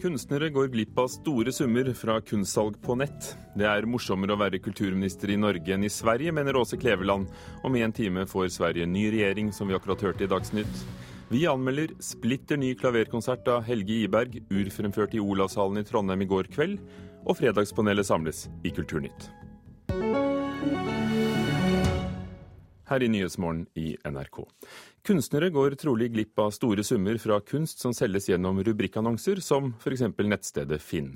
Kunstnere går glipp av store summer fra kunstsalg på nett. Det er morsommere å være kulturminister i Norge enn i Sverige, mener Åse Kleveland. Om en time får Sverige ny regjering, som vi akkurat hørte i Dagsnytt. Vi anmelder splitter ny klaverkonsert av Helge Iberg, urfremført i Olavshallen i Trondheim i går kveld. Og Fredagspanelet samles i Kulturnytt. Her i Nyhetsmorgen i NRK. Kunstnere går trolig glipp av store summer fra kunst som selges gjennom rubrikkannonser, som f.eks. nettstedet Finn.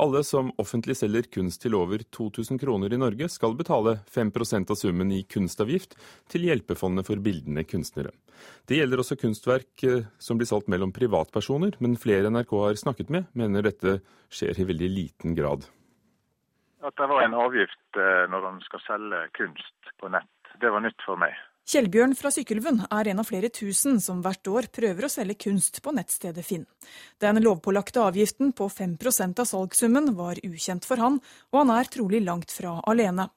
Alle som offentlig selger kunst til over 2000 kroner i Norge, skal betale 5% av summen i kunstavgift til Hjelpefondet for bildende kunstnere. Det gjelder også kunstverk eh, som blir solgt mellom privatpersoner, men flere NRK har snakket med, mener dette skjer i veldig liten grad. At det var en avgift eh, når man skal selge kunst på nett, det var nytt for meg. Kjellbjørn fra Sykkylven er en av flere tusen som hvert år prøver å selge kunst på nettstedet Finn. Den lovpålagte avgiften på 5% av salgssummen var ukjent for han, og han er trolig langt fra alene.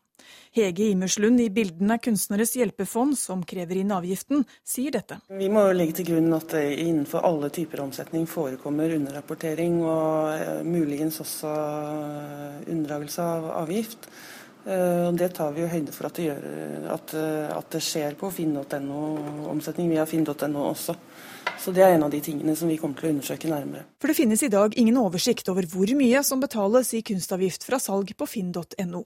Hege Imerslund i Bildene kunstneres hjelpefond, som krever inn avgiften, sier dette. Vi må legge til grunn at det innenfor alle typer omsetning forekommer underrapportering og eh, muligens også eh, unndragelse av avgift. Eh, Det tar vi jo høyde for at det, gjør, at, eh, at det skjer på finn.no, omsetning via finn.no også. Så det er en av de tingene som vi kommer til å undersøke nærmere. For det finnes i dag ingen oversikt over hvor mye som betales i kunstavgift fra salg på finn.no.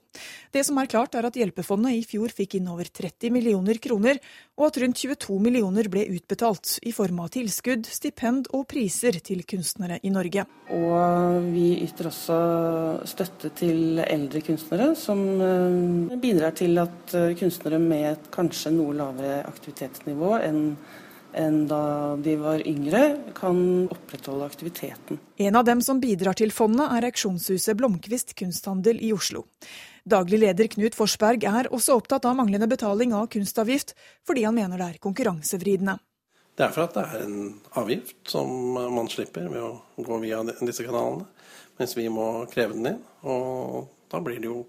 Det som er klart er at Hjelpefondet i fjor fikk inn over 30 millioner kroner, og at rundt 22 millioner ble utbetalt i form av tilskudd, stipend og priser til kunstnere i Norge. Og vi yter også støtte til eldre kunstnere, som eh, bidrar til at eh, kunstnere med et kanskje noe lavere aktivitetsnivå enn enn da de var yngre, kan opprettholde aktiviteten. En av dem som bidrar til fondet, er auksjonshuset Blomkvist kunsthandel i Oslo. Daglig leder Knut Forsberg er også opptatt av manglende betaling av kunstavgift, fordi han mener det er konkurransevridende. Det er for at det er en avgift som man slipper ved å gå via disse kanalene, mens vi må kreve den inn. Og da blir det jo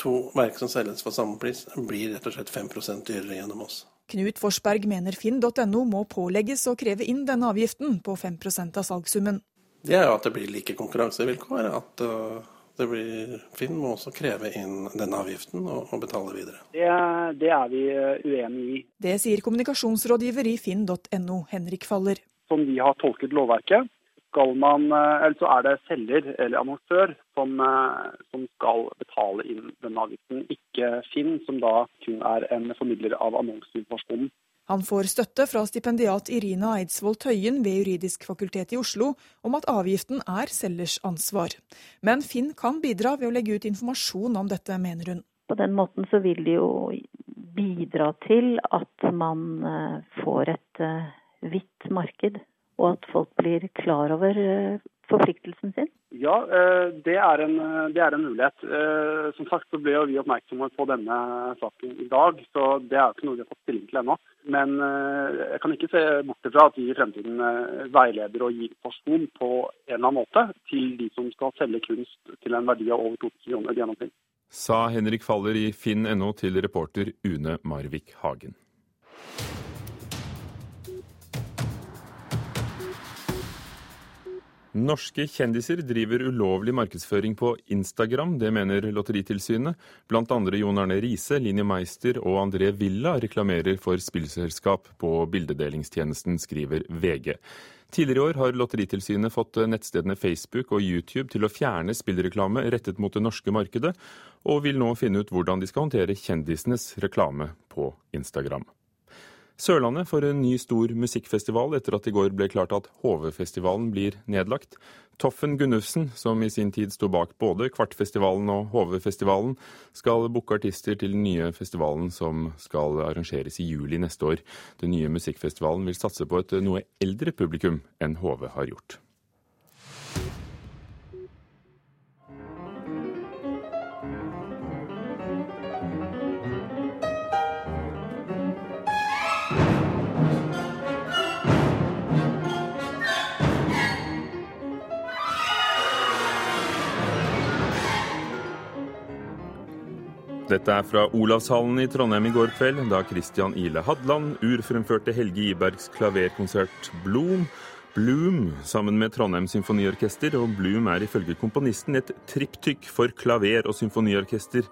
to verk som selges for samme pris, blir rett og slett 5 dyrere gjennom oss. Knut Forsberg mener finn.no må pålegges å kreve inn denne avgiften på 5% av salgssummen. Det er jo at det blir like konkurransevilkår. At uh, det blir, Finn må også kreve inn denne avgiften og, og betale videre. Det, det, er vi uh, uenig i. Det sier kommunikasjonsrådgiver i finn.no, Henrik Faller. Som vi har tolket lovverket, skal man, eh, eller så er det selger eller annonsør som, eh, som, skal betale inn denne avgiften, ikke Finn, som da kun er en formidler av annonseinformasjonen. Han får støtte fra stipendiat Irina Eidsvoll Tøyen ved Juridisk fakultet i Oslo om at avgiften er selgers ansvar. Men Finn kan bidra ved å legge ut informasjon om dette, mener hun. På den måten så vil det jo bidra til at man eh, får et hvitt marked og at folk blir klar over eh, forpliktelsen sin? Ja, eh, det er en, eh, det er en mulighet. Som sagt så ble vi oppmerksomme på denne saken i dag, så det er ikke noe vi har fått stilling til ennå. Men jeg kan ikke se bort fra at vi i fremtiden veileder og gir informasjon på en eller annen måte til de som skal selge kunst til en verdi av over 2000 kroner gjennomsnitt. Sa Henrik Faller i finn.no til reporter Une Marvik Hagen. Norske kjendiser driver ulovlig markedsføring på Instagram, det mener Lotteritilsynet. Blant andre Jon Arne Riise, Linje Meister og André Villa reklamerer for spillselskap på bildedelingstjenesten, skriver VG. Tidligere i år har Lotteritilsynet fått nettstedene Facebook og YouTube til å fjerne spillreklame rettet mot det norske markedet, og vil nå finne ut hvordan de skal håndtere kjendisenes reklame på Instagram. Sørlandet får en ny stor musikkfestival etter at i går ble klart at HV-festivalen blir nedlagt. Toffen Gunnufsen, som i sin tid sto bak både Kvartfestivalen og HV-festivalen, skal booke artister til den nye festivalen som skal arrangeres i juli neste år. Den nye musikkfestivalen vil satse på et noe eldre publikum enn HV har gjort. Dette er fra Olavshallen i Trondheim i går kveld, da Christian Ile Hadland urfremførte Helge Ibergs klaverkonsert 'Blom'. Bloom sammen med Trondheim Symfoniorkester, og Bloom er ifølge komponisten et triptykk for klaver og symfoniorkester.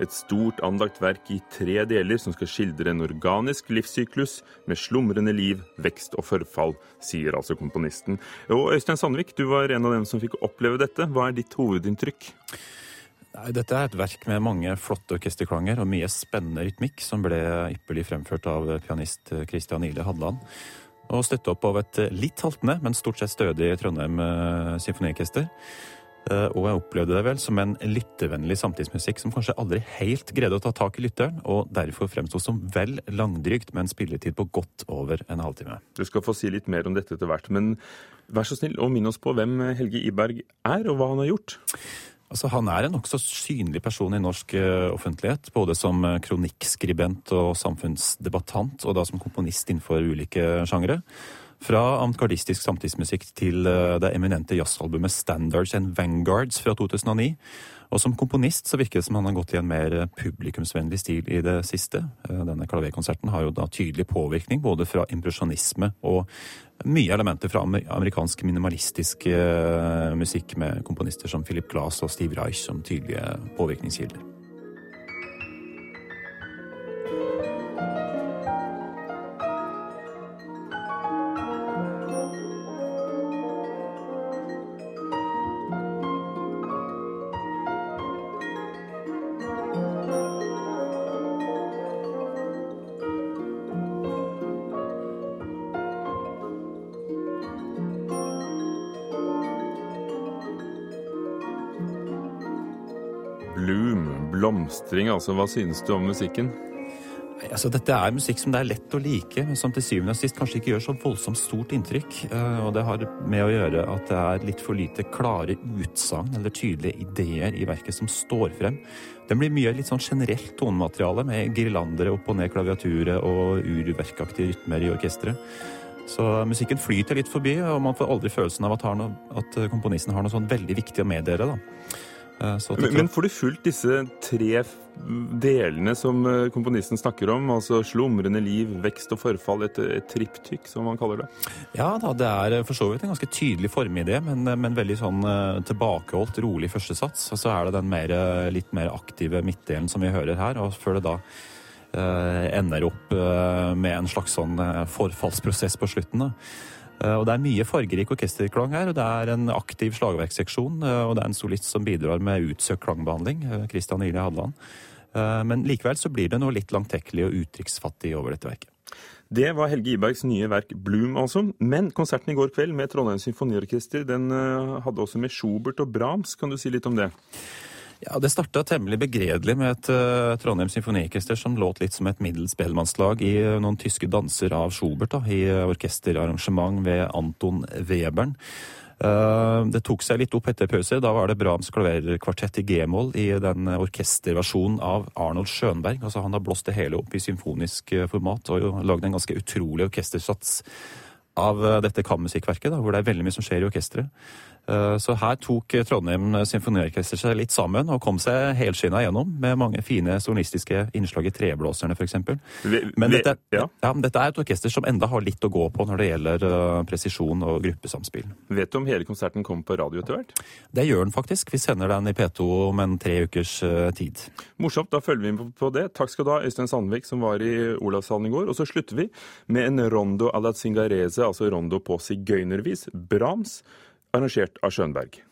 Et stort anlagt verk i tre deler som skal skildre en organisk livssyklus med slumrende liv, vekst og forfall, sier altså komponisten. Og Øystein Sandvik, du var en av dem som fikk oppleve dette. Hva er ditt hovedinntrykk? Dette er et verk med mange flotte orkesterklanger og mye spennende rytmikk, som ble ypperlig fremført av pianist Christian Ile Hadland og støtte opp av et litt haltende, men stort sett stødig Trondheim eh, symfoniorkester. Eh, og jeg opplevde det vel som en lyttevennlig samtidsmusikk som kanskje aldri helt greide å ta tak i lytteren, og derfor fremsto som vel langdrygt med en spilletid på godt over en halvtime. Du skal få si litt mer om dette etter hvert, men vær så snill og minn oss på hvem Helge Iberg er, og hva han har gjort. Altså, Han er en nokså synlig person i norsk uh, offentlighet, både som uh, kronikkskribent og samfunnsdebattant, og da som komponist innenfor ulike sjangre. Fra avantgardistisk samtidsmusikk til uh, det eminente jazzalbumet Standards and Vanguards fra 2009. Og som komponist så virker det som han har gått i en mer publikumsvennlig stil i det siste. Denne klaverkonserten har jo da tydelig påvirkning både fra impresjonisme og mye elementer fra amerikansk minimalistisk eh, musikk med komponister som Philip Glass og Steve Reich som tydelige påvirkningskilder. Blomstring, altså. Hva synes du om musikken? Altså, dette er musikk som det er lett å like, men som til syvende og sist kanskje ikke gjør så voldsomt stort inntrykk. Eh, og det har med å gjøre at det er litt for lite klare utsagn eller tydelige ideer i verket som står frem. Den blir mye litt sånn generelt tonemateriale med girlandere opp og ned klaviaturet og urverkaktige rytmer i orkesteret. Så musikken flyter litt forbi, og man får aldri følelsen av at, noe, at komponisten har noe sånn veldig viktig å meddele. da. Eh, men, men, får du fulgt disse tre delene som eh, komponisten snakker om? Altså slumrende liv, vekst og forfall, et, et triptykk, som man kaller det? Ja da, det er eh, for så vidt en ganske tydelig formidé, men, men veldig sånn tilbakeholdt, rolig førstesats. Og så er det den mer, litt mer aktive midtdelen som vi hører her, og før det da eh, ender opp eh, med en slags sånn forfallsprosess på slutten. da. Eh, og Det er mye fargerik orkesterklang her. og Det er en aktiv slagverksseksjon, eh, og det er en solist som bidrar med utsøkt klangbehandling. Eh, Christian Ile Hadeland. Men likevel så blir det noe litt langtekkelig og uttrykksfattig over dette verket. Det var Helge Ibergs nye verk 'Bloom', altså. Men konserten i går kveld med Trondheim Symfoniorkester den hadde også med Schubert og Brahms. Kan du si litt om det? Ja, Det starta temmelig begredelig med et uh, Trondheim symfoniorkester som låt litt som et middels spellemannslag i uh, noen tyske danser av Schubert da, i uh, orkesterarrangement ved Anton Webern. Det tok seg litt opp etter pause. Da var det Brahms klaverkvartett i G-moll i den orkesterversjonen av Arnold Schönberg. Altså Han har blåst det hele opp i symfonisk format og lagd en ganske utrolig orkestersats av dette kammermusikkverket, hvor det er veldig mye som skjer i orkesteret. Eh, så her tok Trondheim Symfoniorkester seg litt sammen og kom seg helskinna gjennom med mange fine solistiske innslag i Treblåserne f.eks. Men dette, ja. Ja, dette er et orkester som enda har litt å gå på når det gjelder uh, presisjon og gruppesamspill. Vet du om hele konserten kommer på radio etter hvert? Det gjør den faktisk. Vi sender den i P2 om en tre ukers uh, tid. Morsomt, da følger vi på det. Takk skal du ha, Øystein Sandvik, som var i Olavshallen i går. Og så slutter vi med en rondo a la zingarese, altså rondo på sigøynervis. Brahms arrangert av Schönberg.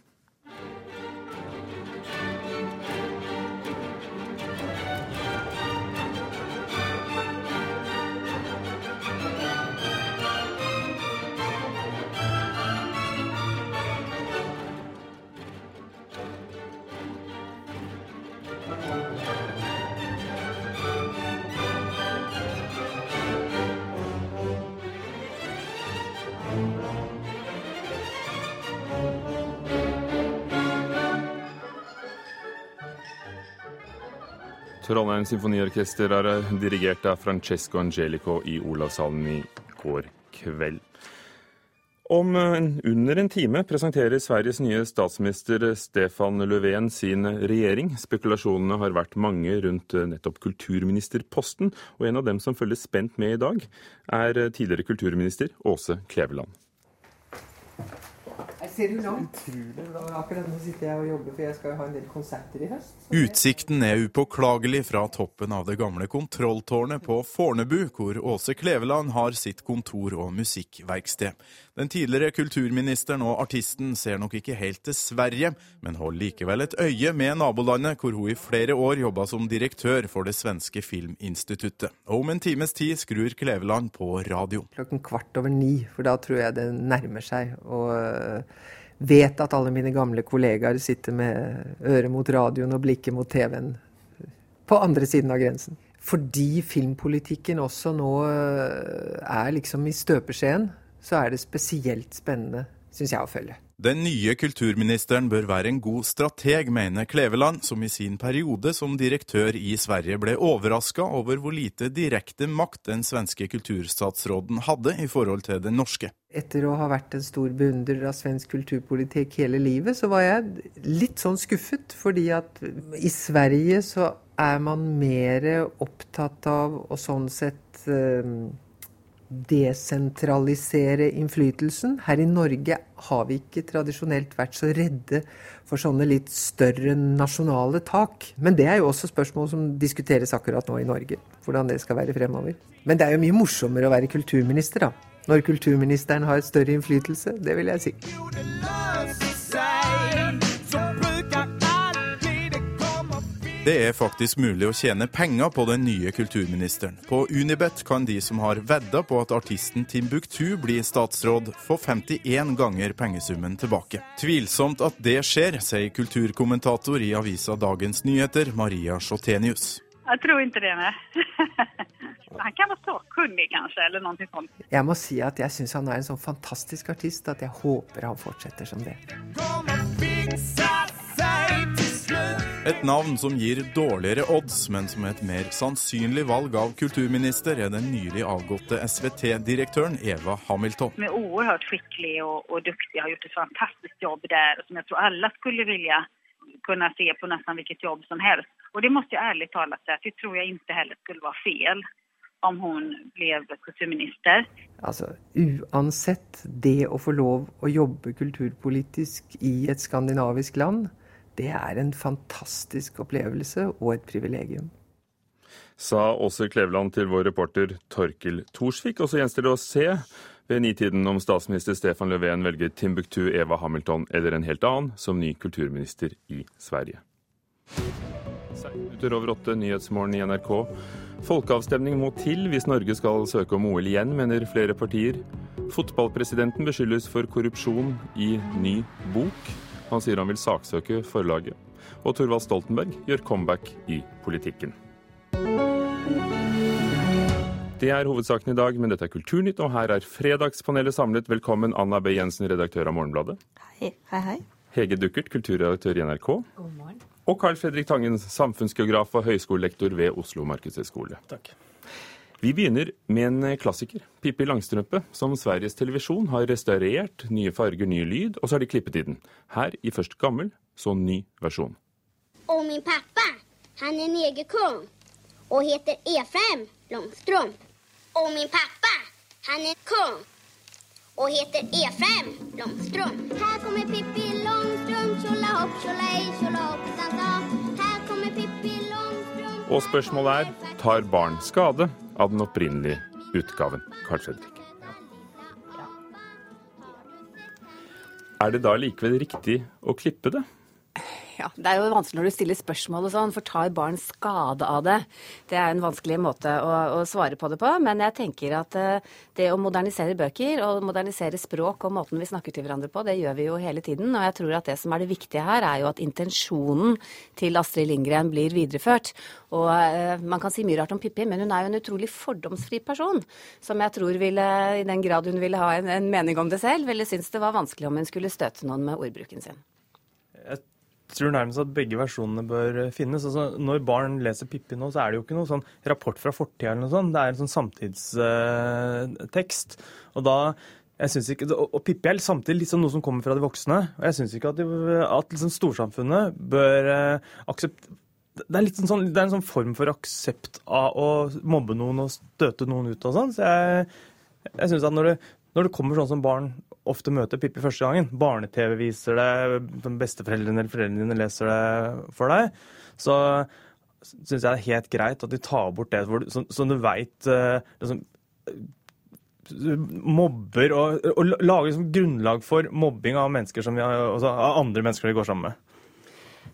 Trondheim Symfoniorkester er eh, dirigert av Francesco Angelico i Olavshallen i går kveld. Om eh, under en time presenterer Sveriges nye statsminister Stefan Löfven sin regjering. Spekulasjonene har vært mange rundt eh, nettopp kulturministerposten, og en av dem som følger spent med i dag, er tidligere kulturminister Åse Kleveland. Ser du langt? Utrolig bra. Akkurat nå sitter jeg og jobber, for jeg skal jo ha en del konserter i høst. Utsikten er upåklagelig fra toppen av det gamle kontrolltårnet på Fornebu, hvor Åse Kleveland har sitt kontor og musikkverksted. Den tidligere kulturministeren og artisten ser nok ikke helt til Sverige, men holder likevel et øye med nabolandet, hvor hun i flere år jobba som direktør for det svenske Filminstituttet. Og om en times tid skrur Kleveland på radio. Klokken kvart over ni, for da tror jeg det nærmer seg. og vet at alle mine gamle kollegaer sitter med øret mot radioen og blikket mot TV-en på andre siden av grensen. Fordi filmpolitikken også nå er liksom i støpeskjeen, så er det spesielt spennende, syns jeg, å følge. Den nye kulturministeren bør være en god strateg, mener Kleveland, som i sin periode som direktør i Sverige ble overraska over hvor lite direkte makt den svenske kulturstatsråden hadde i forhold til den norske. Etter å ha vært en stor beundrer av svensk kulturpolitikk hele livet, så var jeg litt sånn skuffet, fordi at i Sverige så er man mer opptatt av å sånn sett uh, desentralisere innflytelsen. Her i Norge har vi ikke tradisjonelt vært så redde for sånne litt større nasjonale tak. Men det er jo også spørsmål som diskuteres akkurat nå i Norge. Hvordan det skal være fremover. Men det er jo mye morsommere å være kulturminister, da. Når kulturministeren har større innflytelse. Det vil jeg si. Det er faktisk mulig å tjene penger på den nye kulturministeren. På Unibet kan de som har vedda på at artisten Timbuktu blir statsråd, få 51 ganger pengesummen tilbake. Tvilsomt at det skjer, sier kulturkommentator i avisa Dagens Nyheter, Maria Sjotenius. Jeg tror ikke det, nei. Han kan være sakkunnig, kanskje, eller noe sånt. Jeg må si at jeg syns han er en sånn fantastisk artist at jeg håper han fortsetter som det. Et navn som gir dårligere odds, men som et mer sannsynlig valg av kulturminister, er den nylig avgåtte SVT-direktøren Eva Hamilton. Hun er oerhört skikkelig og, og dyktig, har gjort et fantastisk jobb der, som jeg tror alle skulle vilja kunne se på nesten hvilket jobb som helst. Og det må jeg ærlig talt si at det tror jeg ikke heller skulle være feil om hun ble kulturminister. Altså, Uansett det å få lov å jobbe kulturpolitisk i et skandinavisk land, det er en fantastisk opplevelse og et privilegium. Sa Åse Kleveland til vår reporter Torkil Thorsvik. Og så gjenstår det å se ved nitiden om statsminister Stefan Löfven velger Timbuktu Eva Hamilton eller en helt annen som ny kulturminister i Sverige. Minutter over åtte, Nyhetsmorgen i NRK. Folkeavstemning må til hvis Norge skal søke om OL igjen, mener flere partier. Fotballpresidenten beskyldes for korrupsjon i ny bok. Han sier han vil saksøke forlaget. Og Thorvald Stoltenberg gjør comeback i politikken. Det er hovedsaken i dag, men dette er Kulturnytt, og her er Fredagspanelet samlet. Velkommen, Anna B. Jensen, redaktør av Morgenbladet. Hei, hei, hei. Hege Duckert, kulturredaktør i NRK. God morgen. Og Carl Fredrik Tangen, samfunnsgeograf og høyskolelektor ved Oslo markedshøgskole. Takk. Vi begynner med en klassiker, Pippi Langstrømpe, som Sveriges Televisjon har restaurert. Nye farger, ny lyd, og så har de klippet i den. Her i først gammel, så ny versjon. Og min pappa, han er negerkong og heter Efraim Langstrømp. Og min pappa, han er kong og heter Efraim Langstrømp. Her kommer Pippi Langstrømp, tjolahopp, hopp, tjolahopp. Her kommer Pippi Langstrømp Og spørsmålet er tar barn skade av den opprinnelige utgaven. Carl Fredrik. Er det da likevel riktig å klippe det? Ja, Det er jo vanskelig når du stiller spørsmål og sånn, for tar barn skade av det? Det er en vanskelig måte å, å svare på det på. Men jeg tenker at uh, det å modernisere bøker og modernisere språk og måten vi snakker til hverandre på, det gjør vi jo hele tiden. Og jeg tror at det som er det viktige her, er jo at intensjonen til Astrid Lindgren blir videreført. Og uh, man kan si mye rart om Pippi, men hun er jo en utrolig fordomsfri person. Som jeg tror ville, i den grad hun ville ha en, en mening om det selv, ville synes det var vanskelig om hun skulle støte noen med ordbruken sin. Tror nærmest at begge versjonene bør finnes. Altså, når barn leser Pippi nå, så er det jo ikke noe sånn rapport fra fortida eller noe sånt. Det er en sånn samtidstekst. og da jeg synes ikke, Og Pippi er samtidig litt sånn noe som kommer fra de voksne. Og jeg syns ikke at, de, at liksom storsamfunnet bør uh, akseptere det er, sånn, det er, en sånn form for aksept av å mobbe noen og støte noen ut og sånn. Så jeg, jeg syns at når det, når det kommer sånn som barn ofte møter Pippi første gangen. Barne-TV viser det, besteforeldrene eller foreldrene dine leser det for deg. Så syns jeg det er helt greit at de tar bort det hvor, så, så du veit liksom, mobber og, og lager liksom grunnlag for mobbing av, mennesker som vi, også, av andre mennesker vi går sammen med.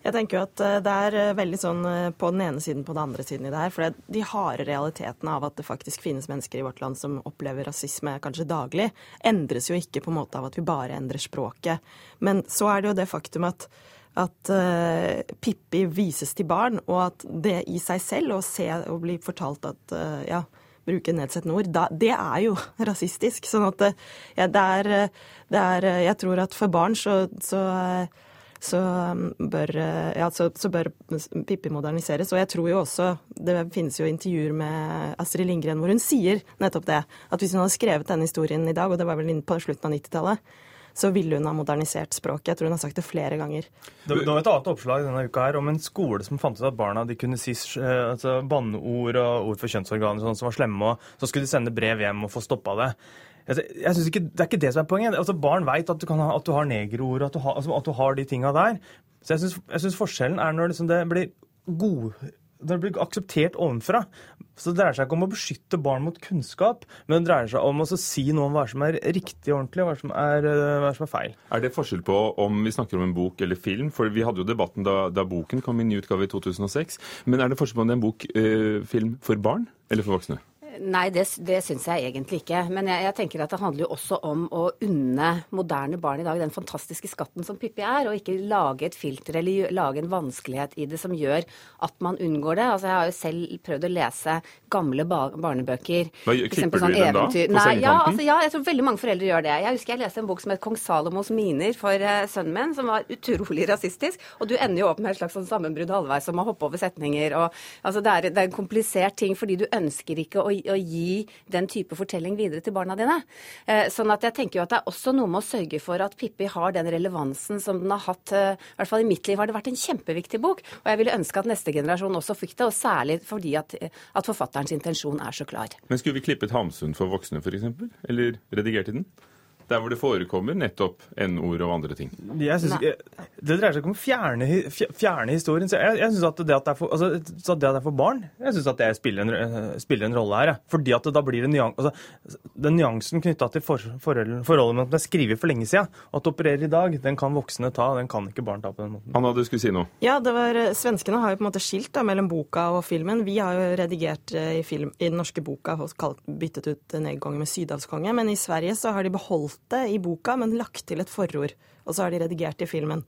Jeg tenker jo at eh, det er eh, veldig sånn eh, på den ene siden på den andre siden i det her. For de harde realitetene av at det faktisk finnes mennesker i vårt land som opplever rasisme kanskje daglig, endres jo ikke på en måte av at vi bare endrer språket. Men så er det jo det faktum at at uh, Pippi vises til barn, og at det i seg selv, å se og bli fortalt at uh, ja, bruke nedsettende ord, da, det er jo rasistisk. Sånn at ja, det, er, det er Jeg tror at for barn så, så så um, bør, eh, ja, så, så bør, Pippi moderniseres. Og jeg tror jo også Det finnes jo intervjuer med Astrid Lindgren hvor hun sier nettopp det. At hvis hun hadde skrevet denne historien i dag, og det var vel på slutten av 90-tallet, så ville hun ha modernisert språket. Jeg tror hun har sagt det flere ganger. Det, var et annet oppslag denne uka her om en skole som fant ut at barna de kunne si eh, altså, banneord og ord for kjønnsorganer sånn, som var slemme, og så skulle de sende brev hjem og få stoppa det. Jeg, jeg ikke, Det er ikke det som er poenget. Altså, barn veit at, at, du har negerord, at, altså, at, du har de tinga der. Så jeg syns forskjellen er når liksom det blir god det blir akseptert ovenfra. Så Det dreier seg ikke om å beskytte barn mot kunnskap, men det dreier seg om å si noe om hva som er riktig og ordentlig, og hva som er, eh, hva som er feil. Er det forskjell på om vi snakker om en bok eller film? For Vi hadde jo debatten da, da boken kom i ny utgave i 2006. Men er det forskjell på om det er en bok, eh, film for barn eller for voksne? Nei, det, det syns jeg egentlig ikke. Men jeg, jeg, tenker at det handler jo også om å unne moderne barn i dag den fantastiske skatten som Pippi er, og ikke lage et filter eller lage en vanskelighet i det som gjør at man unngår det. Altså, Jeg har jo selv prøvd å lese gamle barnebøker. Hva, klipper sånn du den da? På Nei, ja, altså, ja, jeg tror veldig mange foreldre gjør det. Jeg husker jeg leste en bok som het 'Kong Salomos miner' for uh, sønnen min, som var utrolig rasistisk. Og du ender jo opp med et slags sånn sammenbrudd halvveis om å hoppe over setninger. og altså, det, er, det er en komplisert ting fordi du ønsker ikke å å gi den type fortelling videre til barna dine. Eh, sånn at jeg tenker jo at det er også noe med å sørge for at Pippi har den relevansen som den har hatt. Eh, I hvert fall i mitt liv har det vært en kjempeviktig bok. Og jeg ville ønske at neste generasjon også fikk det, og særlig fordi at, at forfatterens intensjon er så klar. Men skulle vi klippet Hamsun for voksne, f.eks.? Eller redigert i den? Der hvor det forekommer nettopp N-ord og andre ting. Jeg synes, det dreier seg ikke om å fjerne, fjerne historien. Jeg, jeg synes at det at det, er for, altså, det at det er for barn, jeg synes at det spiller en, spiller en rolle her. Fordi at det, da blir det nyans, altså, Den nyansen knytta til for, forholdet, forholdet med at det er skrevet for lenge siden, og at det opererer i dag, den kan voksne ta, den kan ikke barn ta på den måten. Anna, du skulle si noe? Ja, det var, Svenskene har jo på en måte skilt da, mellom boka og filmen. Vi har jo redigert eh, i, film, i den norske boka og byttet ut nedgangen med sydhavskonge', men i Sverige så har de beholdt det i boka, men lagt til et forord. Og så har de redigert i filmen.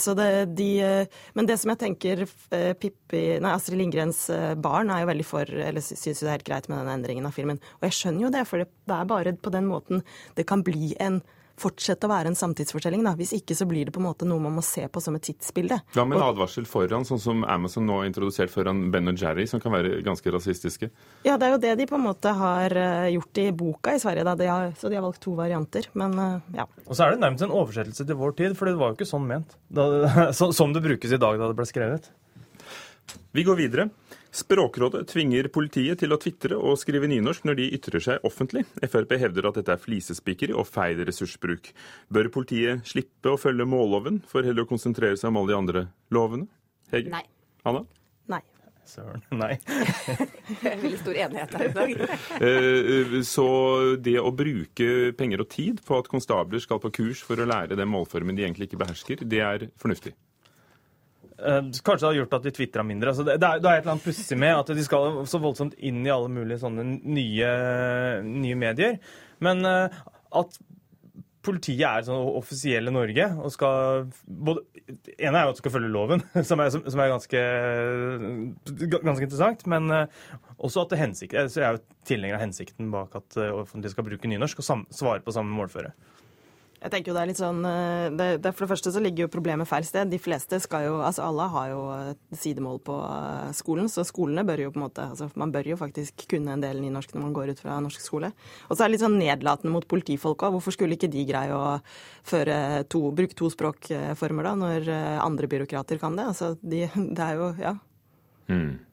Så det, de, eh, men det som jeg tenker eh, Pippi, nei, Astrid Lindgrens barn er jo veldig for, eller syns det er helt greit med den endringen av filmen. Og jeg skjønner jo det, for det er bare på den måten det kan bli en fortsette å være en samtidsfortelling. Da. Hvis ikke så blir det på en måte noe man må se på som et tidsbilde. Hva med en advarsel foran, sånn som Amazon nå har introdusert foran Ben og Jerry, som kan være ganske rasistiske? Ja, det er jo det de på en måte har eh, gjort i boka i Sverige, da. De har, så de har valgt to varianter. Men eh, ja. Og så er det nærmest en oversettelse til vår tid, for det var jo ikke sånn ment. Da, som det brukes i dag da det ble skrevet. Vi går videre. Språkrådet tvinger politiet til å tvitre og skrive nynorsk når de ytrer seg offentlig. Frp hevder at dette er flisespikkeri og feil ressursbruk. Bør politiet slippe å følge målloven, for heller å konsentrere seg om alle de andre lovene? Hege? Nei. Anna? Nei. Søren. Nei. Veldig stor enighet her i dag. Eh, så det å bruke penger og tid på at konstabler skal på kurs for å lære den målformen de egentlig ikke behersker, det er fornuftig? Uh, kanskje det har gjort at de tvitra mindre. Altså det, det, er, det, et eller annet pussig med at de skal så voldsomt inn i alle mulige sånne nye, nye medier. Men uh, at politiet er sånn offisielle Norge og skal både, ene er jo at de skal følge loven, som er, som, som er ganske, ganske, interessant. Men uh, også at det hensikt, jeg er jo tilhenger av hensikten bak at offentlige skal bruke nynorsk og sam, svare på samme målføre. Jeg tenker jo det er litt sånn eh, det, det, For det første så ligger jo problemet feil sted. De fleste skal jo Altså alle har jo sidemål på eh, skolen, så skolene bør jo på en måte altså Man bør jo faktisk kunne en del nynorsk når man går ut fra norsk skole. Og så er det litt sånn nedlatende mot politifolk òg. Hvorfor skulle ikke de greie å føre to, bruke to språkformer da, når eh, andre byråkrater kan det? Altså de, det er jo Ja. Mm.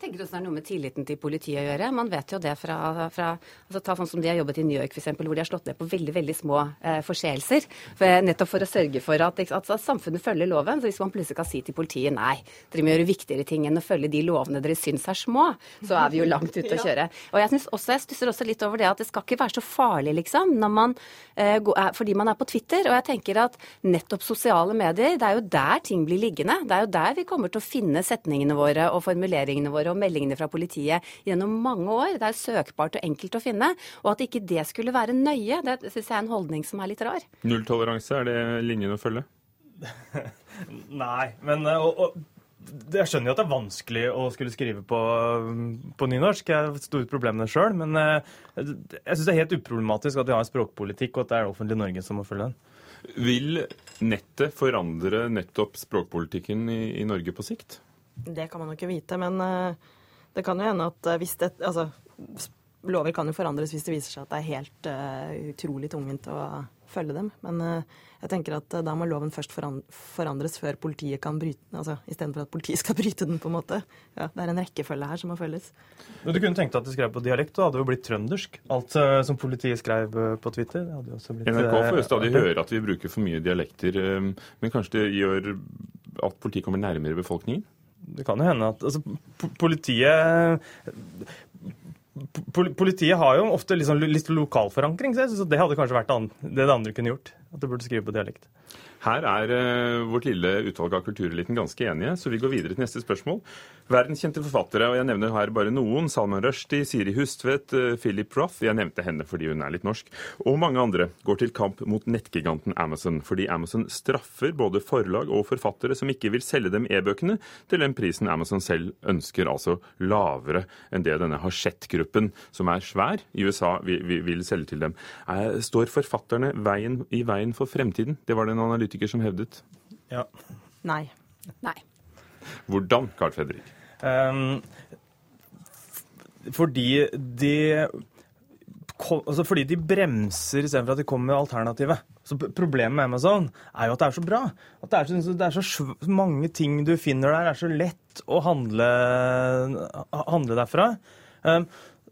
Tenker også det er noe med tilliten til politiet å gjøre. Man vet jo det fra, fra altså Ta sånn som de har jobbet i New York, f.eks., hvor de har slått ned på veldig veldig små eh, forseelser. For, nettopp for å sørge for at, at, at, samfunnet følger loven. Så hvis man plutselig kan si til politiet nei, dere må gjøre viktigere ting enn å følge de lovene dere syns er små, så er vi jo langt ute å kjøre. Og jeg, også, jeg stusser også litt over det at det skal ikke være så farlig, liksom, man, eh, fordi man er på Twitter. Og jeg tenker at nettopp sosiale medier, det er jo der ting blir liggende. Det er jo der vi kommer til å finne setningene våre og formuleringene våre og meldingene fra politiet gjennom mange år. Det er søkbart og enkelt å finne. Og at ikke det skulle være nøye, det syns jeg er en holdning som er litt rar. Nulltoleranse, er det linjen å følge? Nei, men eh, og, og jeg skjønner jo at det er vanskelig å skulle skrive på, på nynorsk. Jeg har store problemer med det sjøl. Men eh, jeg syns det er helt uproblematisk at vi har en språkpolitikk, og at det er det offentlige Norge som må følge den. Vil nettet forandre nettopp språkpolitikken i, i Norge på sikt? Det kan man jo ikke vite, men uh, det kan jo hende at uh, hvis det Altså, lover kan jo forandres hvis det viser seg at det er helt uh, utrolig tungvint å følge dem. Men jeg tenker at da må loven først forandres før politiet kan bryte den. Altså istedenfor at politiet skal bryte den, på en måte. Ja, det er en rekkefølge her som må følges. Men Du kunne tenkt deg at du skrev på dialekt, og hadde jo blitt trøndersk. Alt som politiet skrev på Twitter. hadde jo også Blitt, NRK får jo stadig høre at vi bruker for mye dialekter, men kanskje det gjør at politiet kommer nærmere befolkningen? Det kan jo hende at altså, politiet Politiet har jo ofte liksom litt lokalforankring, så jeg syns det hadde kanskje vært det det andre kunne gjort. At du burde skrive på dialekt. Her er uh, vårt lille utvalg av kultureliten ganske enige, så vi går videre til neste spørsmål. Verdenskjente forfattere, og jeg nevner her bare noen. Salman Rushdie, Siri Hustvedt, uh, Philip Roth. Jeg nevnte henne fordi hun er litt norsk. Og mange andre går til kamp mot nettgiganten Amazon, fordi Amazon straffer både forlag og forfattere som ikke vil selge dem e-bøkene til den prisen Amazon selv ønsker, altså lavere enn det denne Hachette-gruppen, som er svær i USA, vil, vil selge til dem. Er, står forfatterne veien, i veien for fremtiden? Det var det en analytiker som hevdet? Ja. Nei. Nei. Hvordan, Carl Fredrik? Um, fordi de altså fordi de bremser istedenfor at de kommer med alternativet. Så Problemet med Amazon er jo at det er så bra. At det er så, det er så mange ting du finner der. Det er så lett å handle, handle derfra. Um,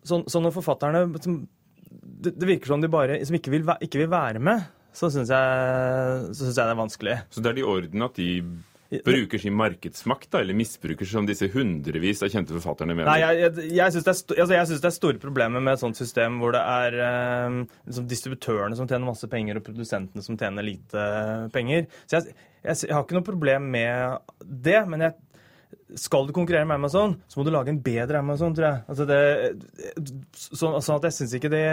så, så, når forfatterne det, det, virker som de bare som ikke vil, ikke vil være med, så syns jeg, jeg, det er vanskelig. Så det er i orden at de bruker sin markedsmakt, da, eller misbruker som disse hundrevis av kjente forfatterne mener? Nei, jeg, jeg, jeg syns det, altså, det, er store problemer med et sånt system hvor det er eh, liksom distributørene som tjener masse penger, og produsentene som tjener lite penger. Så jeg, jeg, har ikke noe problem med det, men jeg skal du konkurrere med Amazon, så må du lage en bedre Amazon, tror jeg. Altså det, så, sånn at jeg syns ikke det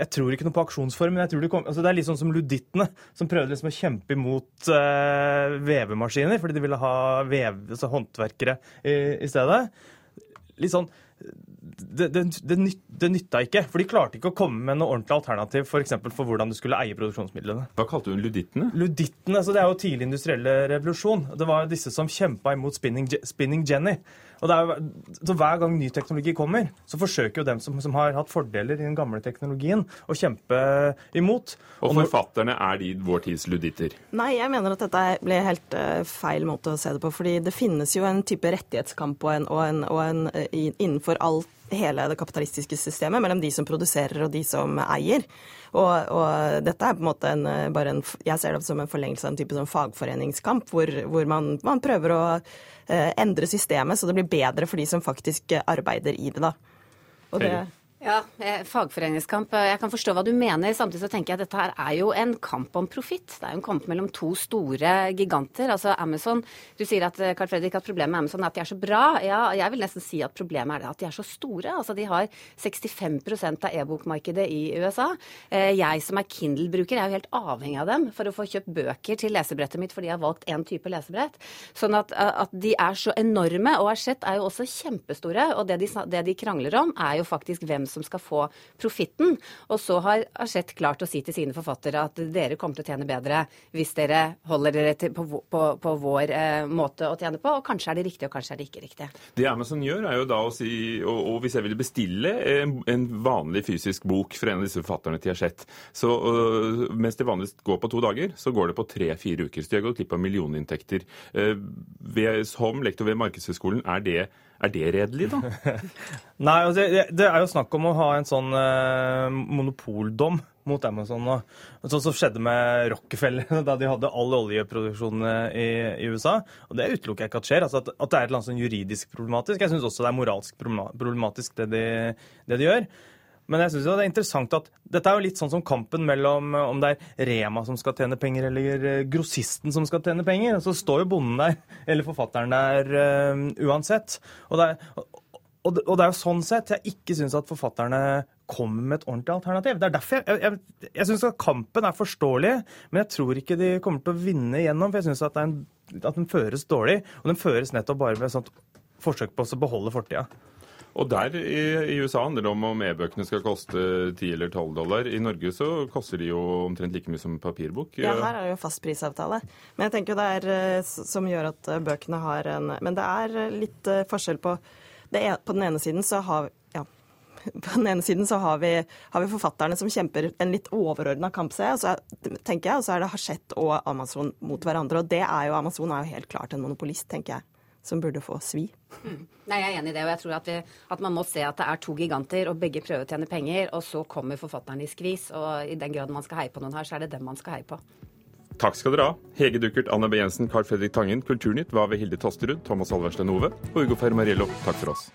jeg tror ikke noe på aksjonsformen. jeg tror Det, kom, altså det er litt sånn som ludittene, som prøvde liksom å kjempe imot uh, vevemaskiner fordi de ville ha vev, altså håndverkere i, i, stedet. Litt sånn det, det, det, det, nytta ikke. For de klarte ikke å komme med noe ordentlig alternativ for, for hvordan du skulle eie produksjonsmidlene. Hva kalte du ludittene? Ludittene, altså Det er jo tidlig industrielle revolusjon. Det var disse som kjempa imot spinning, spinning Jenny. Og er, så Hver gang ny teknologi kommer, så forsøker jo dem som, som, har hatt fordeler i den gamle teknologien, å kjempe imot. Og, og forfatterne er de vår tids luditter? Nei, jeg mener at dette ble helt uh, feil måte å se det på. fordi det finnes jo en type rettighetskamp og en, og en, og en, uh, innenfor alt hele det kapitalistiske systemet mellom de som produserer og de som eier. Og, og dette er på en måte en, bare en Jeg ser det som en forlengelse av en type sånn fagforeningskamp, hvor, hvor man, man, prøver å eh, endre systemet så det blir bedre for de som faktisk arbeider i det. da. Og det, ja, eh, fagforeningskamp. Jeg kan forstå hva du mener. Samtidig så tenker jeg at dette her er jo en kamp om profitt. Det er jo en kamp mellom to store giganter. Altså Amazon Du sier at Carl eh, Fredrik, at problemet med Amazon er at de er så bra. Ja, jeg vil nesten si at problemet er at de er så store. Altså De har 65% av e-bokmarkedet i USA. Eh, jeg som er Kindle-bruker, er jo helt avhengig av dem for å få kjøpt bøker til lesebrettet mitt fordi jeg har valgt én type lesebrett. Sånn at, at, de er så enorme. Og Hachette er jo også kjempestore. Og det de, det de krangler om, er jo faktisk hvem som skal få profitten. Og så har Aschett klart å si til sine forfattere at dere kommer til å tjene bedre hvis dere holder dere til, på, på, på, vår eh, måte å tjene på. Og kanskje er det riktig, og kanskje er det ikke riktig. Det Amazon gjør, er jo da å si Og, og hvis jeg ville bestille en, en, vanlig fysisk bok fra en av disse forfatterne til Aschett, så øh, mens det vanligvis går på to dager, så går det på tre-fire uker. Så de har gått glipp av millioninntekter. Uh, ved, som lektor ved Markedshøgskolen, er det Er det redelig, da? Nei, altså, det, er jo snakk om å ha en sånn eh, monopoldom mot Amazon nå. Sånn som skjedde med Rockefeller da de hadde all oljeproduksjonen i, i, USA. Og det utelukker jeg ikke at skjer. Altså at, at, det er et eller annet sånn juridisk problematisk. Jeg syns også det er moralsk problematisk, det de, det de gjør. Men jeg synes det er interessant at dette er jo litt sånn som kampen mellom om det er Rema som skal tjene penger, eller eh, grossisten som skal tjene penger. Så står jo bonden der, eller forfatteren der, uh, uansett. Og det, er, og, og det, er jo sånn sett jeg ikke syns at forfatterne kommer med et ordentlig alternativ. Det er derfor jeg, jeg, jeg syns at kampen er forståelig, men jeg tror ikke de kommer til å vinne igjennom. For jeg syns at, at, den føres dårlig, og den føres nettopp bare med et sånt forsøk på å beholde fortida. Og der i, i, USA handler det om om e-bøkene skal koste 10 eller 12 dollar. I Norge så koster de jo omtrent like mye som papirbok. Ja, her er det jo fastprisavtale. Men jeg tenker jo det er eh, som gjør at eh, bøkene har en Men det er eh, litt forskjell på det er, På den ene siden så har på den ene siden så har vi, har vi forfatterne som kjemper en litt overordna kamp, ser tenker jeg, og så er det Hachette og Amazon mot hverandre. Og det er jo Amazon er jo helt klart en monopolist, tenker jeg som burde få svi. Mm. Nei, Jeg er enig i det. og jeg tror at, vi, at, man må se at det er to giganter, og begge prøver å tjene penger. Og så kommer forfatteren i skvis. Og i den grad man skal heie på noen her, så er det dem man skal heie på. Takk skal dere ha. Hege Duckert, Anne B. Jensen, Carl Fredrik Tangen. Kulturnytt var ved Hilde Tosterud, Thomas Alverstein Ove og Ugo Fermariello. Takk for oss.